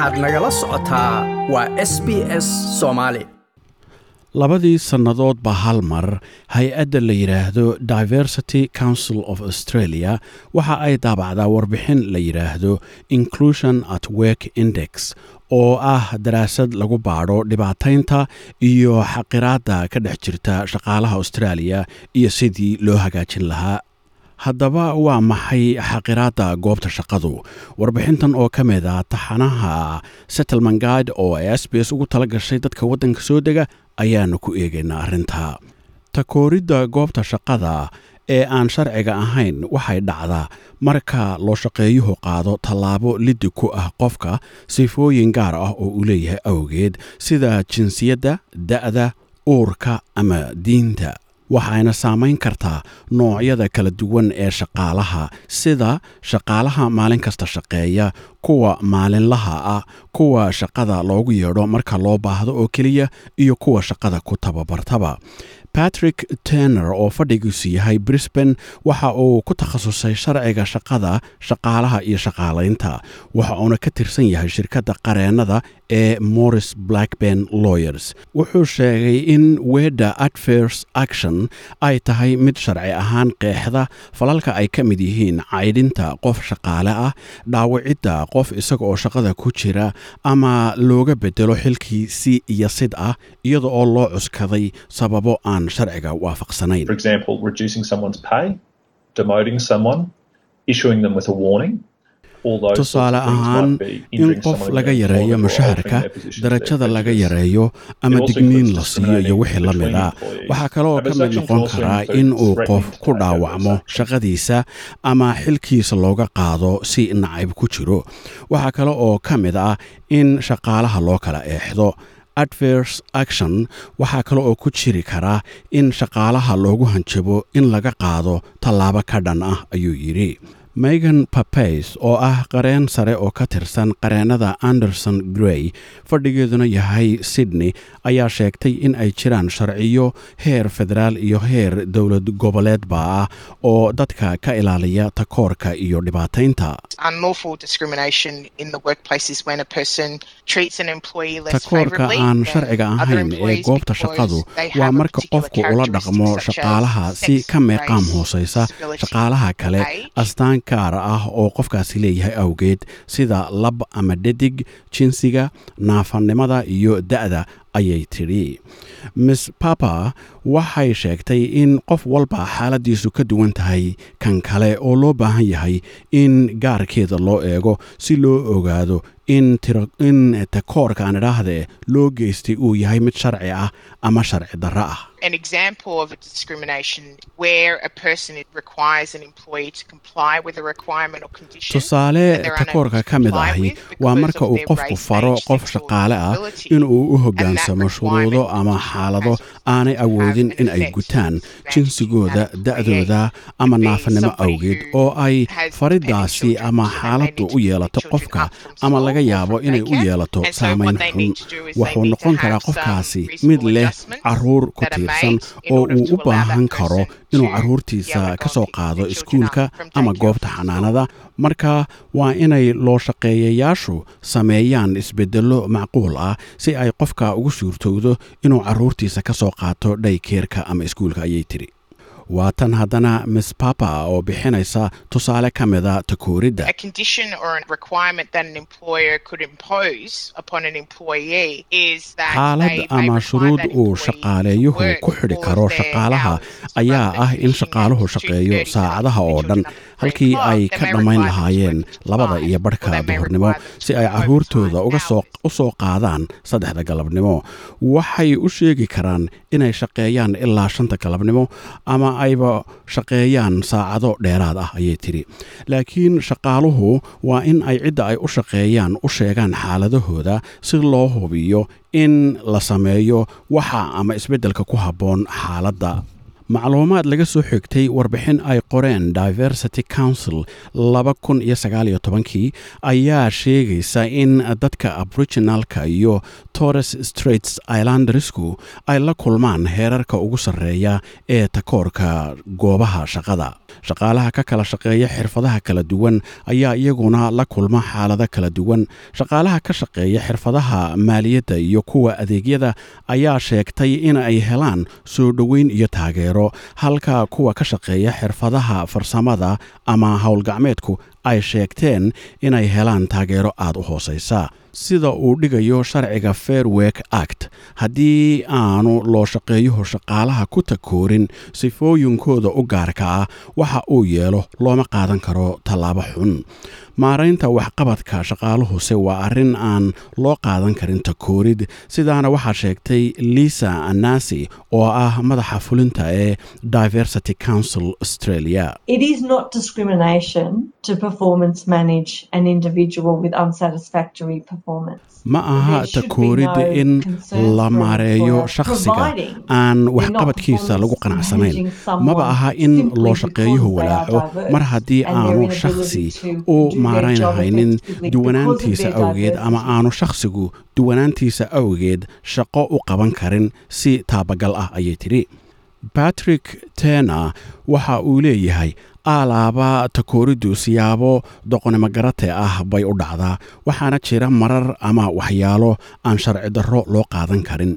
waxaad nagala socotaa waa s b s soomaali labadii sannadoodba hal mar hay'adda la yidhaahdo diversity council of australia waxa ay daabacdaa warbixin la yidhaahdo inclusion at work index oo ah daraasad lagu baadho dhibaataynta iyo xaqiraadda ka dhex jirta shaqaalaha australia iyo sidii loo hagaajin lahaa haddaba waa maxay xaqiraadda goobta shaqadu? Warbixintan oo ka mid a taxanaha settlement guide oo ay s b s ugu tala gashay dadka waddanka soo dega ayaanu ku eegaynaa arrintaa takooridda goobta shaqada ee aan sharciga ahayn waxay dhacdaa marka loo shaqeeyuhu qaado tallaabo liddi ku ah qofka sifooyin gaar ah oo uu leeyahay awgeed sida jinsiyadda da'da uurka ama diinta waxayna saamayn kartaa noocyada kala duwan ee shaqaalaha sida shaqaalaha maalin kasta shaqeeya kuwa maalinlaha ah kuwa shaqada loogu yeedho marka loo baahdo oo keliya iyo kuwa shaqada ku tababartaba. Patrick tenner oo fadhigiisu yahay brisban waxa uu ku takhasusay sharciga shaqada shaqaalaha iyo shaqaalaynta. Waxa uuna ka tirsan yahay shirkadda qareennada ee morris blackburn lawyers. Wuxuu sheegay in wedda advers action ay tahay mid sharci ahaan qeexda falalka ay ka mid yihiin caydhinta qof shaqaale ah dhaawicidda qof isaga oo shaqada ku jira ama looga bedelo xilkii si iyo sid ah iyada oo loo cuskaday sababo aan sharciga waafaqsanayn tusaale ahaan in qof laga yareeyo mushaharka darajada laga yareeyo ama digniin la siiyo iyo wixii la mid a discriminating waxaa kaloo between ka mid noqon karaa in uu qof ku dhaawacmo shaqadiisa ama xilkiisa looga qaado si nacayb ku jiro. Waxaa kale oo ka mid ah in shaqaalaha loo kala eexdo adverse action. Waxaa kale oo ku jiri karaa in shaqaalaha loogu hanjabo in laga qaado tallaabo ka dhan ah ayuu yidhi megan papays oo ah qareen sare oo ka tirsan qareennada anderson grey fadhigeeduna yahay sydney ayaa sheegtay in ay jiraan sharciyo heer federaal iyo heer dowlad goboleedba ah oo dadka ka ilaaliya takoorka iyo dhibaataynta. Takoorka aan sharciga ahayn ee goobta shaqadu waa marka qofku ula dhaqmo shaqaalaha si ka meeqaam disability, shaqaalaha kale astaan gaar ah oo qofkaasi leeyahay awgeed sida lab ama dhadig jinsiga naafanimada iyo da'da ayay tidhi. Miss papa waxay sheegtay in qof walba xaaladiisu ka duwan tahay kan kale oo loo baahan yahay in gaarkeeda loo eego si loo ogaado in tiro- in takoorka aan idhaahdee loo geystay uu yahay mid sharci ah ama sharci darro ah an example of a discrimination where a person requires an employee to comply with a requirement or condition tusaale takoorka ka mid ahi with waa marka uu qofku faro qof shaqaale ah inuu u hoggaansamo shuruudo ama xaalado aanay awoodin in ay gutaan jinsigooda da'dooda ama naafanimo awgeed oo ay faridaasi ama xaaladdu u to yeelato qofka ama laga yaabo inay u yeelato saamayn xun. wuxuu noqon karaa qofkaasi mid leh carruur ku that in oo uu u baahan karo inuu to ka soo qaado iskuulka ama goobta xanaanada. Marka waa inay loo shaqeeyayaashu sameeyaan isbeddello macquul ah si ay qofka ugu suurtowdo inuu caruurtiisa ka soo qaato dhaykeerka ama iskuulka ayay tiri waa tan haddana miss papa oo bixinaysa tusaale ka mida takooridda A condition or a requirement that an employer could impose upon an employee is that xaalad ama shuruud uu shaqaaleeyuhu ku xidhi karo shaqaalaha ayaa ah in shaqaaluhu shaqeeyo 2:30 saacadaha oo dhan halkii ay ka dhammayn lahaayeen labada iyo barhka duhurnimo si ay caruurtooda u soo qaadaan saddexda galabnimo waxay u sheegi karaan inay shaqeeyaan ilaa shanta galabnimo ama ayba shaqeeyaan saacado dheeraad ah ayay tiri laakiin shaqaaluhu waa in ay cidda ay u shaqeeyaan u sheegaan xaaladahooda si loo hubiyo in la sameeyo waxa ama isbeddelka ku habboon xaaladda macluumaad laga soo xigtay warbixin ay qoreen diversity council kii ayaa sheegaysa in dadka aboriginalka iyo torres straits islandersku ay la kulmaan heerarka ugu sarreeya ee takoorka goobaha shaqada. Shaqaalaha ka kala shaqeeya xirfadaha kala duwan ayaa iyaguna la kulma xaalado kala duwan. Shaqaalaha ka shaqeeya xirfadaha maaliyadda iyo kuwa adeegyada ayaa sheegtay in ay helaan soo dhoweyn iyo taageero halka kuwa ka shaqeeya xirfadaha farsamada ama howlgacmeedku ay sheegteen inay helaan taageero aad u hoosaysa. Sida uu dhigayo sharciga fairwork act haddii aanu loo shaqeeyuhu shaqaalaha ku takoorin sifooyinkooda u gaarka ah waxa uu yeelo looma qaadan karo tallaabo xun. Maaraynta waxqabadka shaqaaluhuse waa arrin aan loo qaadan karin takoorid sidaana waxaa sheegtay lisa anasi oo ah madaxa fulinta ee diversity council australia Performance manage an individual with unsatisfactory performance. ma aha takoorid in la maareeyo shakhsiga. Aan waxqabadkiisa lagu qanacsanayn maba aha in loo shaqeeyuhu walaaco mar haddii aanu shakhsi u effectively duwanaantiisa awgeed ama aanu shakhsigu duwanaantiisa awgeed shaqo u qaban karin si taabagal ah ayay tidhi. Batrick tena waxa uu leeyahay aalaaba takooriddu siyaabo doqonimo garate ah bay u dhacdaa waxaana jira marar ama waxyaalo aan sharci darro loo qaadan karin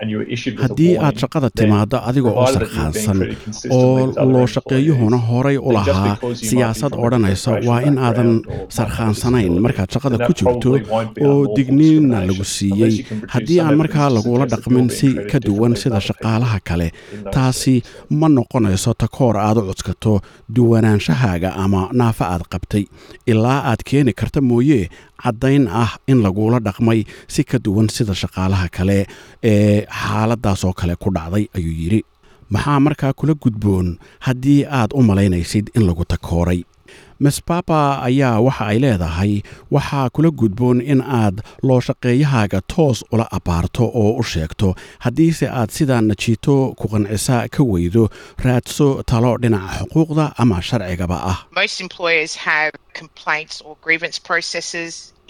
Haddii aad shaqada then timaado adiga oo consistently oo loo shaqeeyuhuna horay u lahaa siyaasad odhanaysa waa in aadan sarkhaansanayn markaad shaqada ku jirto oo digniinna lagu siiyey. haddii aan markaa lagula dhaqmin si ka duwan sida shaqaalaha kale taasi ma noqonayso takoor aad u codskato duwanaanshahaaga ama naafa aad qabtay. Ilaa aad keeni karta mooye caddayn ah in lagula dhaqmay si ka duwan sida shaqaalaha kale ee xaaladaasoo kale ku dhacday ayuu yidhi maxaa markaa kula gudboon haddii aad u malaynaysid in lagu takooray? Miss papa ayaa waxa ay leedahay waxaa kula gudboon in aad loo shaqeeyahaaga toos ula abbaarto oo u sheegto. Haddiise aad sidaa najiito ku qancisa ka weydo raadso talo dhinaca xuquuqda ama sharcigaba ah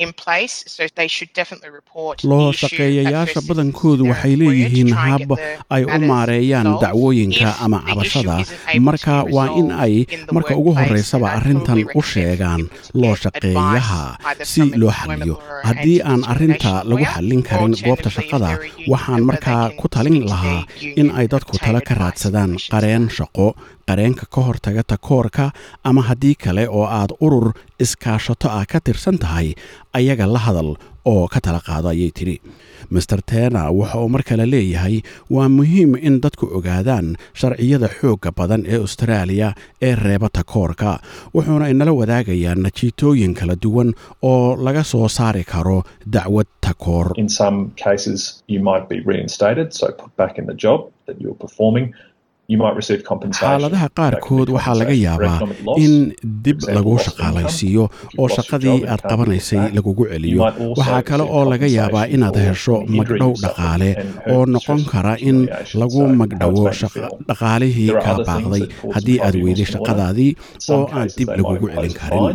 Most employers have complaints or grievance processes in place, so they should definitely report the loo issue at shaqeeyayaasha first badankoodu waxay leeyihiin hab ay u maareeyaan dacwooyinka ama cabashada. marka waa in ay marka ugu horreysaba arrintan u sheegaan people to loo get shaqeeyaha advice either si loo xaliyo haddii aan arrinta lagu xallin karin goobta shaqada waxaan markaa ku talin lahaa in ay dadku tala ka raadsadaan qareen shaqo qareenka ka hortaga takoorka ama haddii kale oo aad urur iskaashato ah ka tirsan tahay ayaga la hadal oo ka tala qaado ayay tidhi. Master tena waxa uu mar kale leeyahay waa muhiim in dadku ogaadaan sharciyada xoogga badan ee austraaliya ee reeba takoorka wuxuuna inala wadaagayaa najiitooyin kala duwan oo laga soo saari karo dacwad takoor Xaaladaha qaarkood waxaa laga yaabaa in dib lagu shaqaalaysiiyo oo shaqadii aad qabanaysay lagugu celiyo. Waxaa kale oo laga yaabaa inaad hesho magdhow dhaqaale oo noqon kara in lagu feel. dhaqaalihii kaa baaqday haddii aad weyday shaqadaadii oo aan dib lagugu celin karin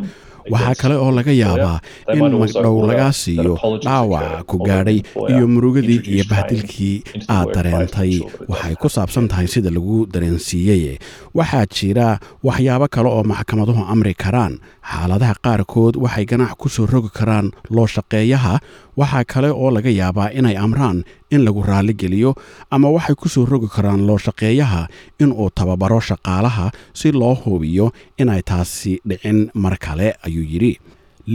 waxaa kale oo laga yaabaa in magdhow lagaa siiyo apologies dhaawac occur ku gaadhay iyo murugadii iyo bahdilkii aad dareentay. waxay ku saabsan tahay sida lagu dareensiiyey. Waxaa jira waxyaabo kale oo maxkamaduhu amri karaan. Xaaladaha qaarkood waxay ganax ku soo rogi karaan loo shaqeeyaha waxaa kale oo laga yaabaa inay amraan in lagu raalligeliyo ama waxay ku soo rogi karaan loo shaqeeyaha inuu tababaro shaqaalaha si loo hubiyo inay taasi dhicin. Mar kale ayuu yidhi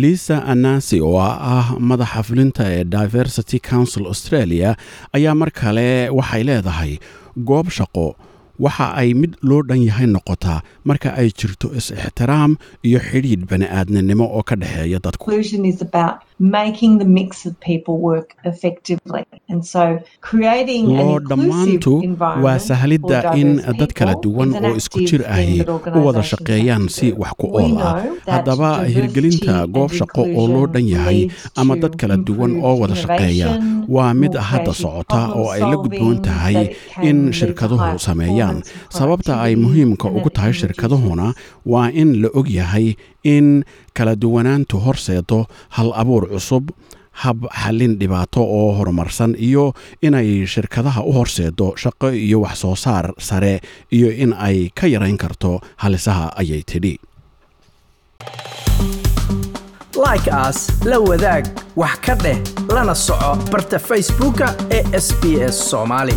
lisa anasi oo ah madaxa fulinta ee diversity council australia ayaa mar kale waxay leedahay goob shaqo. Waxa ay mid loo dhan yahay noqotaa marka ay jirto is-ixtiraam iyo xidhiidh bani'aadninimo oo ka dhexeeya dadku making the mix of people work effectively. And so creating an loo inclusive dhammaantu waa environment sahladda for in dad kala duwan oo isku jir ahi u wada shaqeeyaan si wax ku ool ah. haddaba hirgelinta goob shaqo oo loo dhan yahay ama dad kala duwan oo wada shaqeeya waa mid hadda socota oo ay la gudboon tahay in shirkaduhu sameeyaan. sababta ay muhiimka ugu tahay shirkaduhuna waa in la og yahay in kala duwanaantu horseedo hal abuur cusub hab xallin dhibaato oo horumarsan iyo inay shirkadaha u horseedo shaqo iyo wax soo saar sare iyo in ay ka yarayn karto halisaha ayay tidhi. Like aas la wadaag wax ka dheh lana soco barta facebooka ee sbs somali